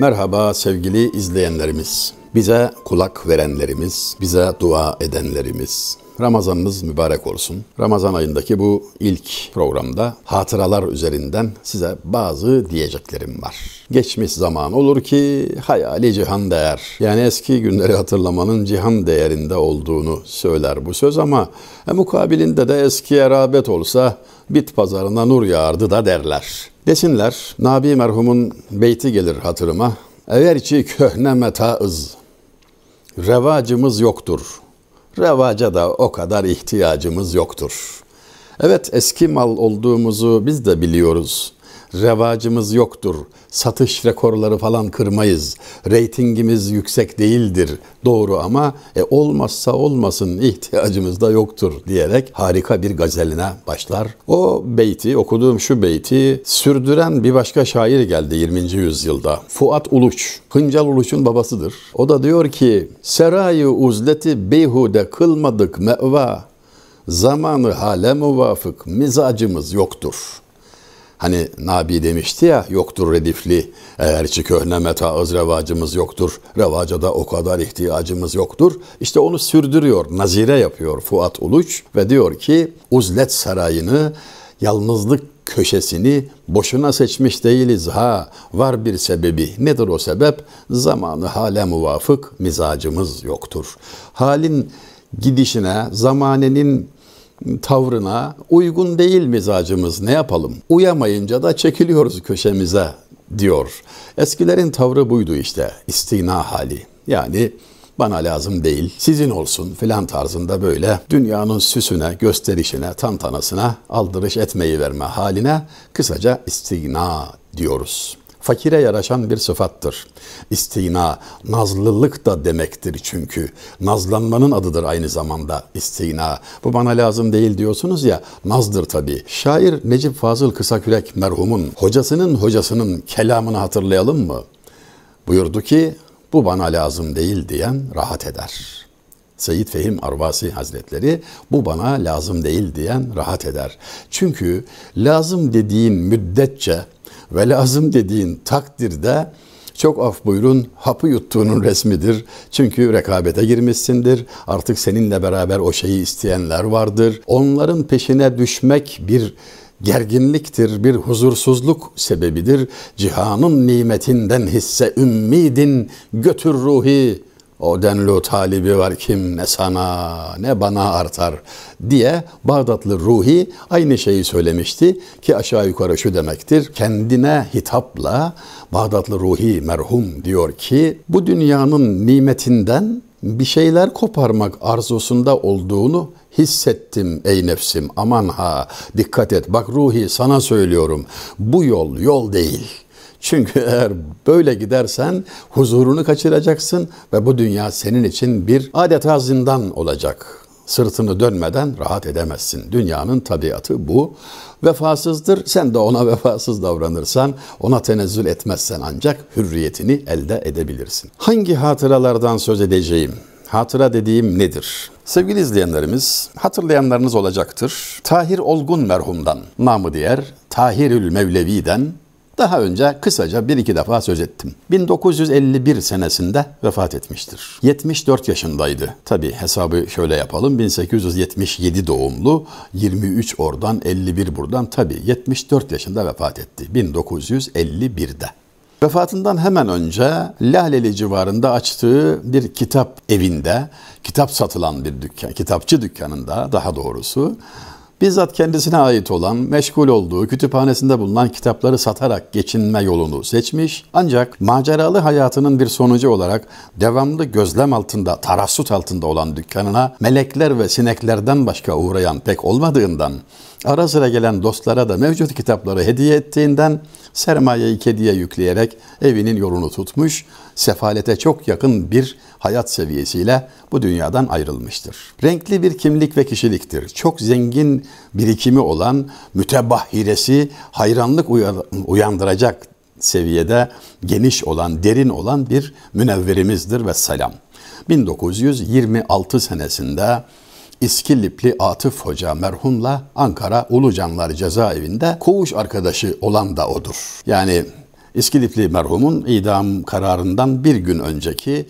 Merhaba sevgili izleyenlerimiz. Bize kulak verenlerimiz, bize dua edenlerimiz. Ramazanınız mübarek olsun. Ramazan ayındaki bu ilk programda hatıralar üzerinden size bazı diyeceklerim var. Geçmiş zaman olur ki hayali cihan değer. Yani eski günleri hatırlamanın cihan değerinde olduğunu söyler bu söz ama e, mukabilinde de eskiye rağbet olsa bit pazarına nur yağardı da derler. Desinler, Nabi merhumun beyti gelir hatırıma. Eğerçi köhne metaız, revacımız yoktur. Revaca da o kadar ihtiyacımız yoktur. Evet eski mal olduğumuzu biz de biliyoruz revacımız yoktur. Satış rekorları falan kırmayız. Reytingimiz yüksek değildir. Doğru ama e, olmazsa olmasın ihtiyacımız da yoktur diyerek harika bir gazeline başlar. O beyti, okuduğum şu beyti sürdüren bir başka şair geldi 20. yüzyılda. Fuat Uluç. Hıncal Uluç'un babasıdır. O da diyor ki Serayı uzleti beyhude kılmadık meva zamanı hale muvafık mizacımız yoktur.'' Hani Nabi demişti ya yoktur redifli eğerçi köhne metaız revacımız yoktur. Revaca da o kadar ihtiyacımız yoktur. İşte onu sürdürüyor, nazire yapıyor Fuat Uluç ve diyor ki uzlet sarayını yalnızlık köşesini boşuna seçmiş değiliz ha. Var bir sebebi. Nedir o sebep? Zamanı hale muvafık mizacımız yoktur. Halin gidişine, zamanenin tavrına uygun değil mizacımız ne yapalım? Uyamayınca da çekiliyoruz köşemize diyor. Eskilerin tavrı buydu işte istina hali. Yani bana lazım değil, sizin olsun filan tarzında böyle dünyanın süsüne, gösterişine, tantanasına aldırış etmeyi verme haline kısaca istigna diyoruz fakire yaraşan bir sıfattır. İstina, nazlılık da demektir çünkü. Nazlanmanın adıdır aynı zamanda istina. Bu bana lazım değil diyorsunuz ya, nazdır tabii. Şair Necip Fazıl Kısakürek merhumun hocasının hocasının kelamını hatırlayalım mı? Buyurdu ki, bu bana lazım değil diyen rahat eder. Seyyid Fehim Arvasi Hazretleri bu bana lazım değil diyen rahat eder. Çünkü lazım dediğin müddetçe ve lazım dediğin takdirde çok af buyurun hapı yuttuğunun resmidir. Çünkü rekabete girmişsindir. Artık seninle beraber o şeyi isteyenler vardır. Onların peşine düşmek bir gerginliktir, bir huzursuzluk sebebidir. Cihanın nimetinden hisse ümmidin götür ruhi o denli talibi var kim ne sana ne bana artar diye Bağdatlı Ruhi aynı şeyi söylemişti ki aşağı yukarı şu demektir. Kendine hitapla Bağdatlı Ruhi merhum diyor ki bu dünyanın nimetinden bir şeyler koparmak arzusunda olduğunu hissettim ey nefsim aman ha dikkat et bak ruhi sana söylüyorum bu yol yol değil.'' Çünkü eğer böyle gidersen huzurunu kaçıracaksın ve bu dünya senin için bir adeta zindan olacak. Sırtını dönmeden rahat edemezsin. Dünyanın tabiatı bu. Vefasızdır. Sen de ona vefasız davranırsan, ona tenezzül etmezsen ancak hürriyetini elde edebilirsin. Hangi hatıralardan söz edeceğim? Hatıra dediğim nedir? Sevgili izleyenlerimiz, hatırlayanlarınız olacaktır. Tahir Olgun merhumdan, namı diğer Tahirül Mevlevi'den daha önce kısaca bir iki defa söz ettim. 1951 senesinde vefat etmiştir. 74 yaşındaydı. Tabi hesabı şöyle yapalım. 1877 doğumlu, 23 oradan, 51 buradan. Tabi 74 yaşında vefat etti. 1951'de. Vefatından hemen önce Laleli civarında açtığı bir kitap evinde, kitap satılan bir dükkan, kitapçı dükkanında daha doğrusu bizzat kendisine ait olan, meşgul olduğu kütüphanesinde bulunan kitapları satarak geçinme yolunu seçmiş. Ancak maceralı hayatının bir sonucu olarak devamlı gözlem altında, tarassut altında olan dükkanına melekler ve sineklerden başka uğrayan pek olmadığından, ara sıra gelen dostlara da mevcut kitapları hediye ettiğinden sermayeyi kediye yükleyerek evinin yolunu tutmuş, sefalete çok yakın bir hayat seviyesiyle bu dünyadan ayrılmıştır. Renkli bir kimlik ve kişiliktir. Çok zengin birikimi olan, mütebahhiresi, hayranlık uyandıracak seviyede geniş olan, derin olan bir münevverimizdir ve selam. 1926 senesinde İskilipli Atıf Hoca merhumla Ankara Ulucanlar cezaevinde koğuş arkadaşı olan da odur. Yani İskilipli merhumun idam kararından bir gün önceki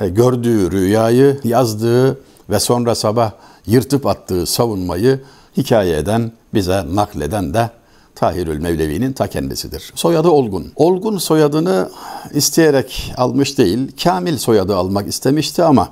e, gördüğü rüyayı, yazdığı ve sonra sabah yırtıp attığı savunmayı hikaye eden, bize nakleden de Tahirül Mevlevi'nin ta kendisidir. Soyadı Olgun. Olgun soyadını isteyerek almış değil, Kamil soyadı almak istemişti ama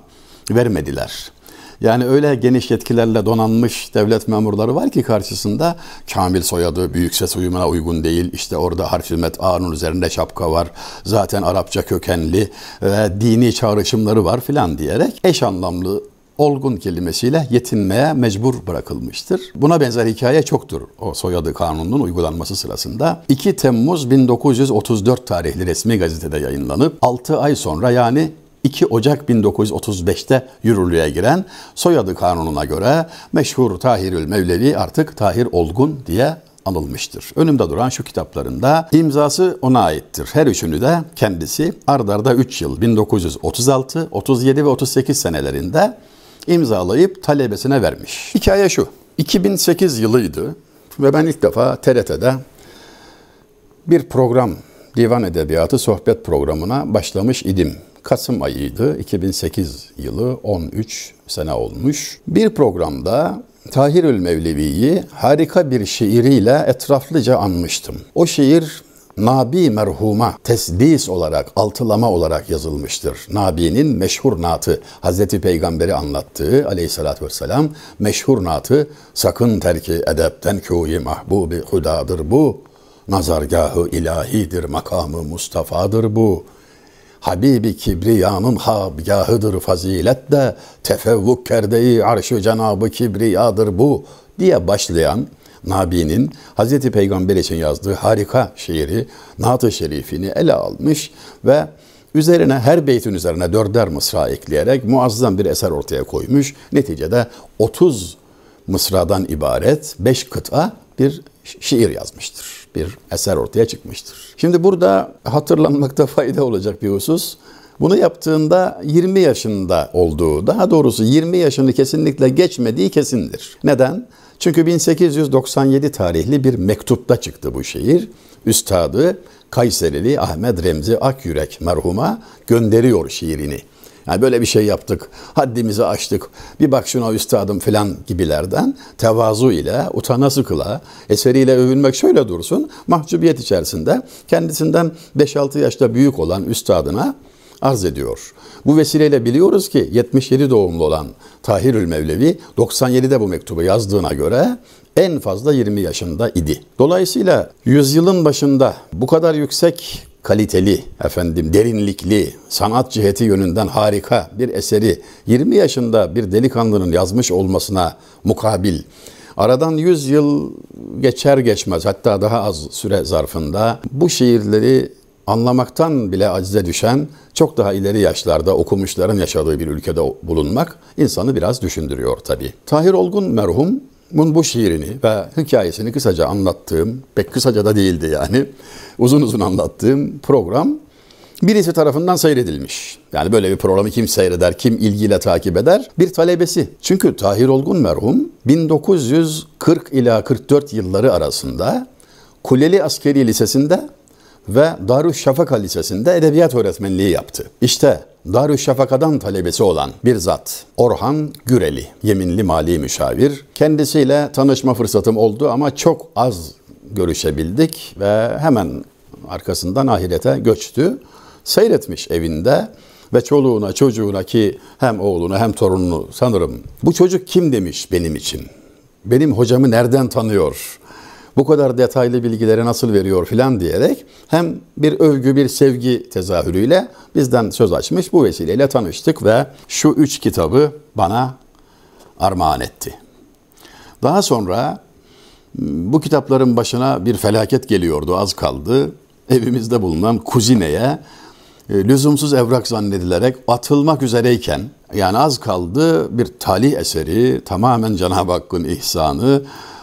vermediler. Yani öyle geniş yetkilerle donanmış devlet memurları var ki karşısında Kamil soyadı büyük ses uyumuna uygun değil. İşte orada harf met A'nın üzerinde şapka var. Zaten Arapça kökenli ve dini çağrışımları var filan diyerek eş anlamlı olgun kelimesiyle yetinmeye mecbur bırakılmıştır. Buna benzer hikaye çoktur o soyadı kanununun uygulanması sırasında. 2 Temmuz 1934 tarihli resmi gazetede yayınlanıp 6 ay sonra yani 2 Ocak 1935'te yürürlüğe giren soyadı kanununa göre meşhur Tahirül Mevlevi artık Tahir Olgun diye anılmıştır. Önümde duran şu kitaplarında imzası ona aittir. Her üçünü de kendisi ardarda 3 yıl 1936, 37 ve 38 senelerinde imzalayıp talebesine vermiş. Hikaye şu. 2008 yılıydı ve ben ilk defa TRT'de bir program, divan edebiyatı sohbet programına başlamış idim. Kasım ayıydı. 2008 yılı 13 sene olmuş. Bir programda Tahirül Mevlevi'yi harika bir şiiriyle etraflıca anmıştım. O şiir Nabi merhuma tesdis olarak, altılama olarak yazılmıştır. Nabi'nin meşhur natı, Hazreti Peygamber'i anlattığı aleyhissalatü vesselam meşhur natı sakın terki edepten kûyi mahbubi hudadır bu. Nazargahı ilahidir, makamı Mustafa'dır bu. Habibi Kibriya'nın habgahıdır fazilet de tefevvuk kerdeyi arşı cenabı Kibriya'dır bu diye başlayan Nabi'nin Hazreti Peygamber için yazdığı harika şiiri Naat-ı Şerifini ele almış ve üzerine her beytin üzerine dörder mısra ekleyerek muazzam bir eser ortaya koymuş. Neticede 30 mısradan ibaret 5 kıta bir şiir yazmıştır. Bir eser ortaya çıkmıştır. Şimdi burada hatırlanmakta fayda olacak bir husus. Bunu yaptığında 20 yaşında olduğu, daha doğrusu 20 yaşını kesinlikle geçmediği kesindir. Neden? Çünkü 1897 tarihli bir mektupta çıktı bu şiir. Üstadı Kayserili Ahmet Remzi Akyürek merhuma gönderiyor şiirini. Yani böyle bir şey yaptık, haddimizi aştık, bir bak şuna üstadım filan gibilerden tevazu ile, utana sıkıla, eseriyle övünmek şöyle dursun, mahcubiyet içerisinde kendisinden 5-6 yaşta büyük olan üstadına arz ediyor. Bu vesileyle biliyoruz ki 77 doğumlu olan Tahirül Mevlevi 97'de bu mektubu yazdığına göre en fazla 20 yaşında idi. Dolayısıyla yüzyılın başında bu kadar yüksek kaliteli, efendim derinlikli, sanat ciheti yönünden harika bir eseri 20 yaşında bir delikanlının yazmış olmasına mukabil aradan 100 yıl geçer geçmez hatta daha az süre zarfında bu şiirleri anlamaktan bile acize düşen çok daha ileri yaşlarda okumuşların yaşadığı bir ülkede bulunmak insanı biraz düşündürüyor tabii. Tahir Olgun merhum bu şiirini ve hikayesini kısaca anlattığım, pek kısaca da değildi yani, uzun uzun anlattığım program birisi tarafından seyredilmiş. Yani böyle bir programı kim seyreder, kim ilgiyle takip eder? Bir talebesi. Çünkü Tahir Olgun merhum 1940 ila 44 yılları arasında Kuleli Askeri Lisesi'nde ve Darüşşafaka Lisesi'nde edebiyat öğretmenliği yaptı. İşte Darüşşafaka'dan talebesi olan bir zat Orhan Güreli, yeminli mali müşavir. Kendisiyle tanışma fırsatım oldu ama çok az görüşebildik ve hemen arkasından ahirete göçtü. Seyretmiş evinde ve çoluğuna çocuğuna ki hem oğlunu hem torununu sanırım bu çocuk kim demiş benim için. Benim hocamı nereden tanıyor? Bu kadar detaylı bilgileri nasıl veriyor filan diyerek hem bir övgü bir sevgi tezahürüyle bizden söz açmış. Bu vesileyle tanıştık ve şu üç kitabı bana armağan etti. Daha sonra bu kitapların başına bir felaket geliyordu az kaldı. Evimizde bulunan kuzineye e, lüzumsuz evrak zannedilerek atılmak üzereyken yani az kaldı bir talih eseri tamamen Cenab-ı Hakk'ın ihsanı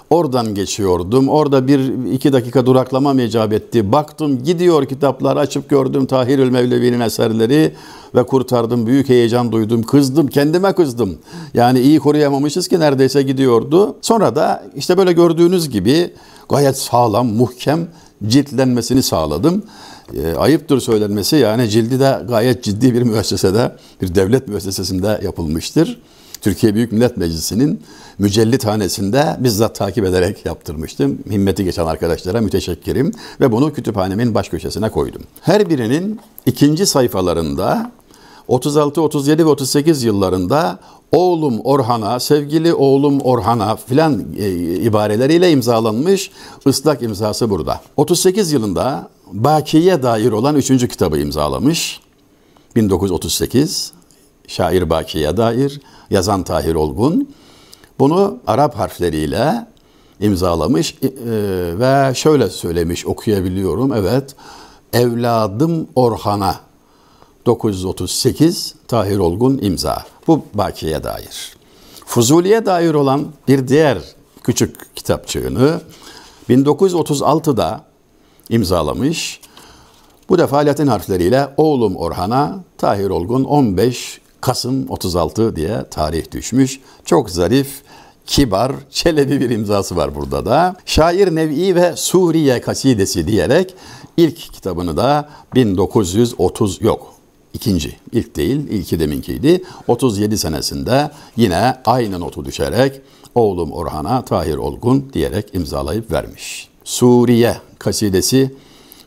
Oradan geçiyordum. Orada bir iki dakika duraklamam icap etti. Baktım gidiyor kitaplar açıp gördüm Tahirül Mevlevi'nin eserleri ve kurtardım. Büyük heyecan duydum. Kızdım. Kendime kızdım. Yani iyi koruyamamışız ki neredeyse gidiyordu. Sonra da işte böyle gördüğünüz gibi gayet sağlam, muhkem ciltlenmesini sağladım. e, ayıptır söylenmesi yani cildi de gayet ciddi bir müessesede, bir devlet müessesesinde yapılmıştır. Türkiye Büyük Millet Meclisi'nin mücellit hanesinde bizzat takip ederek yaptırmıştım. Himmeti geçen arkadaşlara müteşekkirim ve bunu kütüphanemin baş köşesine koydum. Her birinin ikinci sayfalarında 36, 37 ve 38 yıllarında oğlum Orhan'a, sevgili oğlum Orhan'a filan e, ibareleriyle imzalanmış ıslak imzası burada. 38 yılında Baki'ye dair olan üçüncü kitabı imzalamış. 1938 şair Baki'ye dair yazan Tahir Olgun. Bunu Arap harfleriyle imzalamış e, ve şöyle söylemiş okuyabiliyorum. Evet evladım Orhan'a 938 Tahir Olgun imza. Bu Baki'ye dair. Fuzuli'ye dair olan bir diğer küçük kitapçığını 1936'da imzalamış. Bu defa Latin harfleriyle oğlum Orhan'a Tahir Olgun 15 Kasım 36 diye tarih düşmüş. Çok zarif, kibar, çelebi bir imzası var burada da. Şair Nev'i ve Suriye kasidesi diyerek ilk kitabını da 1930 yok ikinci, ilk değil, ilki deminkiydi. 37 senesinde yine aynı notu düşerek oğlum Orhan'a Tahir Olgun diyerek imzalayıp vermiş. Suriye kasidesi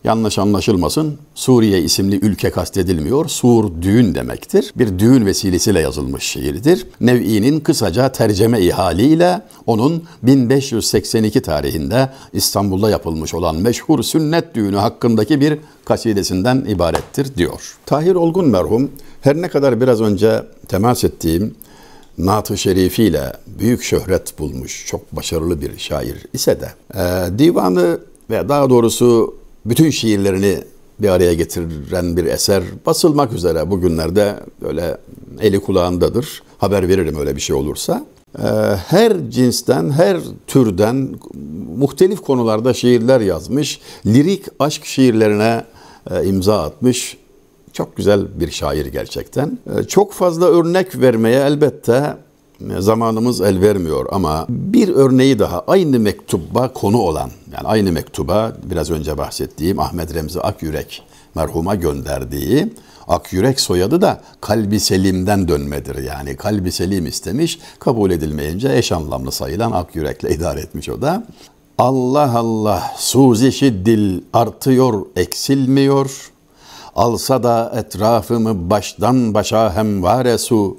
Yanlış anlaşılmasın. Suriye isimli ülke kastedilmiyor. Sur düğün demektir. Bir düğün vesilesiyle yazılmış şiirdir. Nev'i'nin kısaca terceme ihaliyle onun 1582 tarihinde İstanbul'da yapılmış olan meşhur sünnet düğünü hakkındaki bir kasidesinden ibarettir diyor. Tahir Olgun merhum her ne kadar biraz önce temas ettiğim Naat-ı Şerifiyle büyük şöhret bulmuş, çok başarılı bir şair ise de e, divanı ve daha doğrusu bütün şiirlerini bir araya getiren bir eser basılmak üzere bugünlerde öyle eli kulağındadır. Haber veririm öyle bir şey olursa. Ee, her cinsten, her türden muhtelif konularda şiirler yazmış. Lirik aşk şiirlerine e, imza atmış. Çok güzel bir şair gerçekten. Ee, çok fazla örnek vermeye elbette zamanımız el vermiyor ama bir örneği daha aynı mektuba konu olan yani aynı mektuba biraz önce bahsettiğim Ahmet Remzi Akyürek merhuma gönderdiği Akyürek soyadı da kalbi selimden dönmedir. Yani kalbi selim istemiş kabul edilmeyince eş anlamlı sayılan Akyürek'le idare etmiş o da. Allah Allah suzişi dil artıyor eksilmiyor. Alsa da etrafımı baştan başa hemvare su.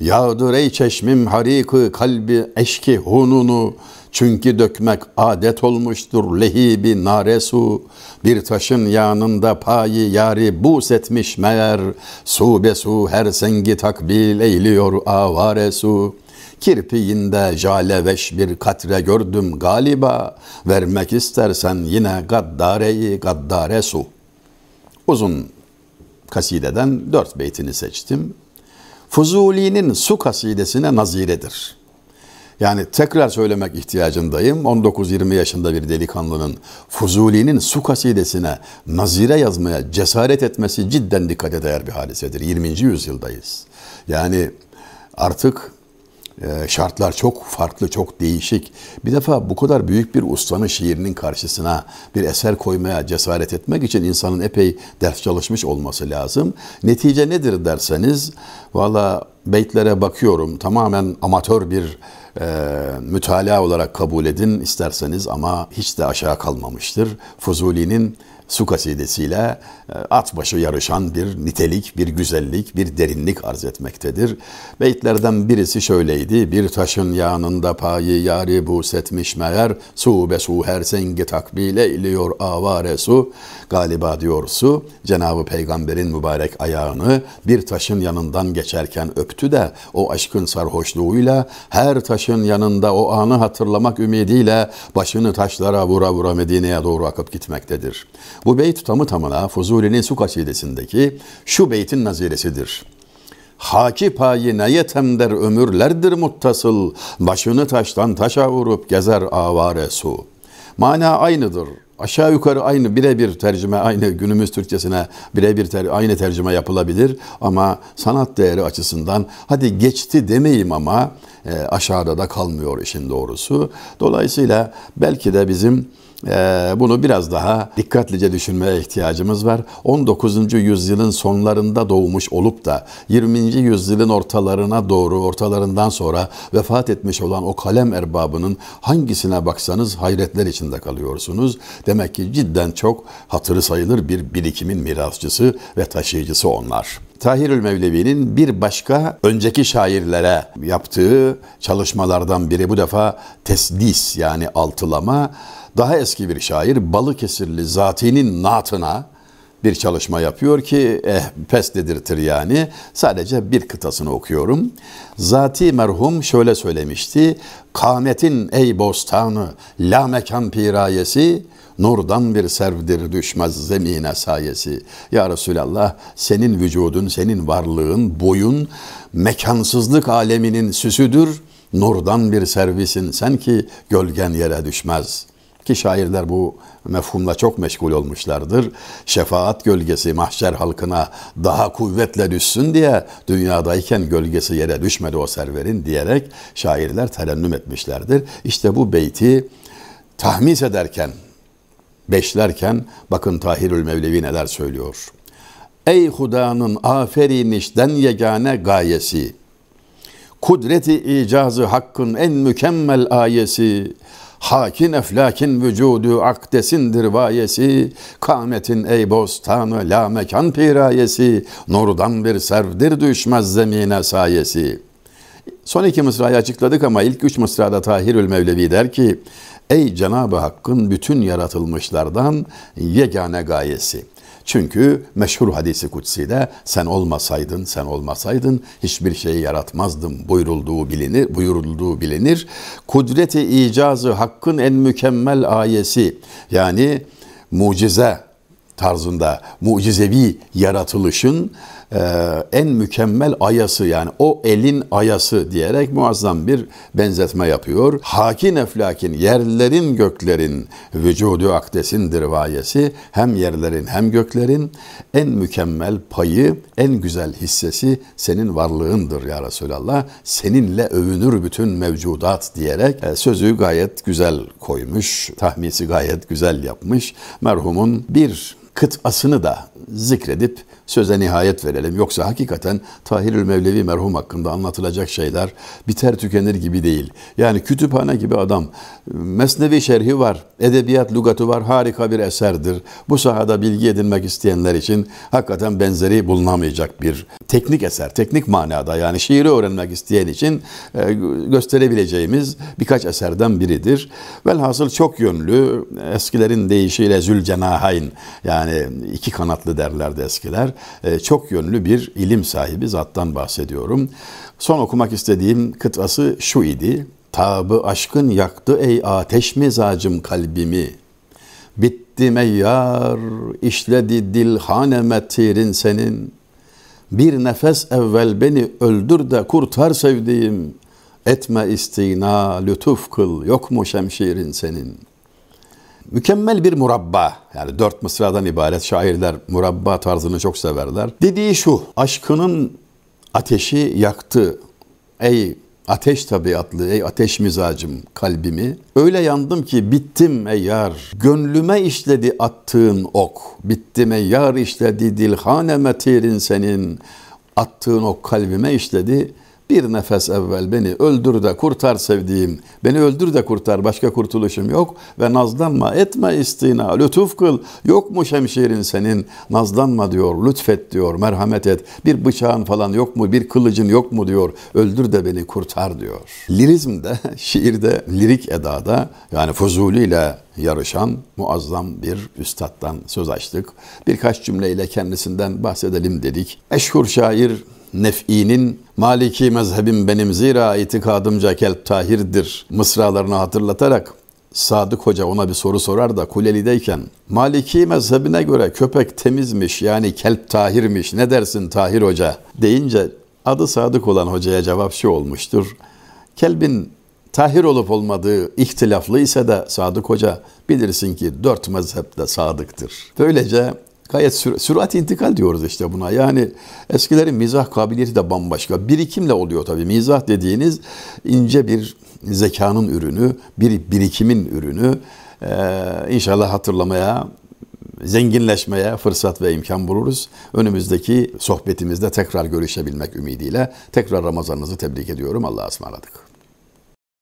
Yağdır ey çeşmim harikı kalbi eşki hununu. Çünkü dökmek adet olmuştur lehibi naresu bir taşın yanında payı yari bus etmiş meğer. Su be su her sengi takbil eyliyor avare su. Kirpiğinde jaleveş bir katre gördüm galiba. Vermek istersen yine gaddareyi gaddare uzun kasideden dört beytini seçtim Fuzuli'nin su kasidesine naziredir. Yani tekrar söylemek ihtiyacındayım. 19-20 yaşında bir delikanlının Fuzuli'nin su kasidesine nazire yazmaya cesaret etmesi cidden dikkate değer bir hadisedir. 20. yüzyıldayız. Yani artık şartlar çok farklı, çok değişik. Bir defa bu kadar büyük bir ustanın şiirinin karşısına bir eser koymaya cesaret etmek için insanın epey ders çalışmış olması lazım. Netice nedir derseniz, valla beytlere bakıyorum tamamen amatör bir e, mütalaa olarak kabul edin isterseniz ama hiç de aşağı kalmamıştır. Fuzuli'nin su kasidesiyle e, at başı yarışan bir nitelik, bir güzellik, bir derinlik arz etmektedir. Beytlerden birisi şöyleydi. Bir taşın yanında payı yari bu setmiş meğer su be su her sengi takbile iliyor avare su. Galiba diyor su Cenab-ı Peygamber'in mübarek ayağını bir taşın yanından geçerken öptü de o aşkın sarhoşluğuyla her taşın yanında o anı hatırlamak ümidiyle başını taşlara vura vura Medine'ye doğru akıp gitmektedir. Bu beyt tamı tamına Fuzuli'nin su kasidesindeki şu beytin naziresidir. Haki payi neye temder ömürlerdir muttasıl, başını taştan taşa vurup gezer avare su. Mana aynıdır. aşağı yukarı aynı birebir tercüme aynı günümüz Türkçesine birebir ter, aynı tercüme yapılabilir ama sanat değeri açısından hadi geçti demeyeyim ama e, aşağıda da kalmıyor işin doğrusu. Dolayısıyla belki de bizim bunu biraz daha dikkatlice düşünmeye ihtiyacımız var. 19. yüzyılın sonlarında doğmuş olup da 20. yüzyılın ortalarına doğru, ortalarından sonra vefat etmiş olan o kalem erbabının hangisine baksanız hayretler içinde kalıyorsunuz. Demek ki cidden çok hatırı sayılır bir birikimin mirasçısı ve taşıyıcısı onlar. Tahirül Mevlevi'nin bir başka önceki şairlere yaptığı çalışmalardan biri bu defa tesdis yani altılama daha eski bir şair Balıkesirli Zati'nin naatına bir çalışma yapıyor ki eh, pes dedirtir yani. Sadece bir kıtasını okuyorum. Zati merhum şöyle söylemişti. Kametin ey bostanı, la mekan pirayesi, nurdan bir servdir düşmez zemine sayesi. Ya Resulallah senin vücudun, senin varlığın, boyun mekansızlık aleminin süsüdür. Nurdan bir servisin sen ki gölgen yere düşmez.'' Ki şairler bu mefhumla çok meşgul olmuşlardır. Şefaat gölgesi mahşer halkına daha kuvvetle düşsün diye dünyadayken gölgesi yere düşmedi o serverin diyerek şairler terennüm etmişlerdir. İşte bu beyti tahmis ederken, beşlerken bakın Tahirül Mevlevi neler söylüyor. Ey Huda'nın aferinişten yegane gayesi, kudreti icazı hakkın en mükemmel ayesi, Hakin eflakin vücudu akdesindir vayesi, kametin ey bostanı la mekan pirayesi, nurdan bir servdir düşmez zemine sayesi. Son iki mısrayı açıkladık ama ilk üç mısrada Tahirül Mevlevi der ki, Ey Cenab-ı Hakk'ın bütün yaratılmışlardan yegane gayesi. Çünkü meşhur hadisi kutsi'de sen olmasaydın, sen olmasaydın hiçbir şeyi yaratmazdım buyurulduğu bilinir, buyurulduğu bilinir. Kudreti icazı hakkın en mükemmel ayesi yani mucize tarzında mucizevi yaratılışın e, en mükemmel ayası yani o elin ayası diyerek muazzam bir benzetme yapıyor. Hakin eflakin yerlerin göklerin vücudu akdesindir vayesi hem yerlerin hem göklerin en mükemmel payı en güzel hissesi senin varlığındır ya Resulallah. Seninle övünür bütün mevcudat diyerek e, sözü gayet güzel koymuş. Tahmisi gayet güzel yapmış. Merhumun bir kıtasını da zikredip söze nihayet verelim. Yoksa hakikaten Tahirül Mevlevi merhum hakkında anlatılacak şeyler biter tükenir gibi değil. Yani kütüphane gibi adam. Mesnevi şerhi var, edebiyat lugatı var, harika bir eserdir. Bu sahada bilgi edinmek isteyenler için hakikaten benzeri bulunamayacak bir teknik eser, teknik manada yani şiiri öğrenmek isteyen için e, gösterebileceğimiz birkaç eserden biridir. Velhasıl çok yönlü, eskilerin deyişiyle zülcenahayn yani iki kanatlı derlerdi eskiler. E, çok yönlü bir ilim sahibi zattan bahsediyorum. Son okumak istediğim kıtası şu idi. Tabı aşkın yaktı ey ateş mizacım kalbimi. Bitti meyyar, işledi dil haneme tirin senin. Bir nefes evvel beni öldür de kurtar sevdiğim. Etme istina, lütuf kıl, yok mu şemşirin senin?'' Mükemmel bir murabba yani dört mısradan ibaret şairler murabba tarzını çok severler. Dediği şu aşkının ateşi yaktı ey ateş tabiatlı ey ateş mizacım kalbimi. Öyle yandım ki bittim ey yar. Gönlüme işledi attığın ok. Bittim ey yar işledi dilhane metirin senin. Attığın ok kalbime işledi. Bir nefes evvel beni öldür de kurtar sevdiğim. Beni öldür de kurtar başka kurtuluşum yok. Ve nazlanma etme istina lütuf kıl. Yok mu şemşirin senin nazlanma diyor lütfet diyor merhamet et. Bir bıçağın falan yok mu bir kılıcın yok mu diyor. Öldür de beni kurtar diyor. Lirizmde şiirde lirik edada yani Fuzuli ile yarışan muazzam bir üstattan söz açtık. Birkaç cümleyle kendisinden bahsedelim dedik. Eşhur şair Nef'i'nin Maliki mezhebim benim zira itikadımca kelp tahirdir mısralarını hatırlatarak Sadık Hoca ona bir soru sorar da Kuleli'deyken Maliki mezhebine göre köpek temizmiş yani kelp tahirmiş ne dersin Tahir Hoca deyince adı Sadık olan hocaya cevap şu olmuştur. Kelbin tahir olup olmadığı ihtilaflı ise de Sadık Hoca bilirsin ki dört mezhepte sadıktır. Böylece gayet sür- sürat intikal diyoruz işte buna. Yani eskilerin mizah kabiliyeti de bambaşka. Birikimle oluyor tabii. Mizah dediğiniz ince bir zekanın ürünü, bir birikimin ürünü. Ee, inşallah hatırlamaya, zenginleşmeye fırsat ve imkan buluruz. Önümüzdeki sohbetimizde tekrar görüşebilmek ümidiyle tekrar Ramazanınızı tebrik ediyorum. Allah'a ısmarladık.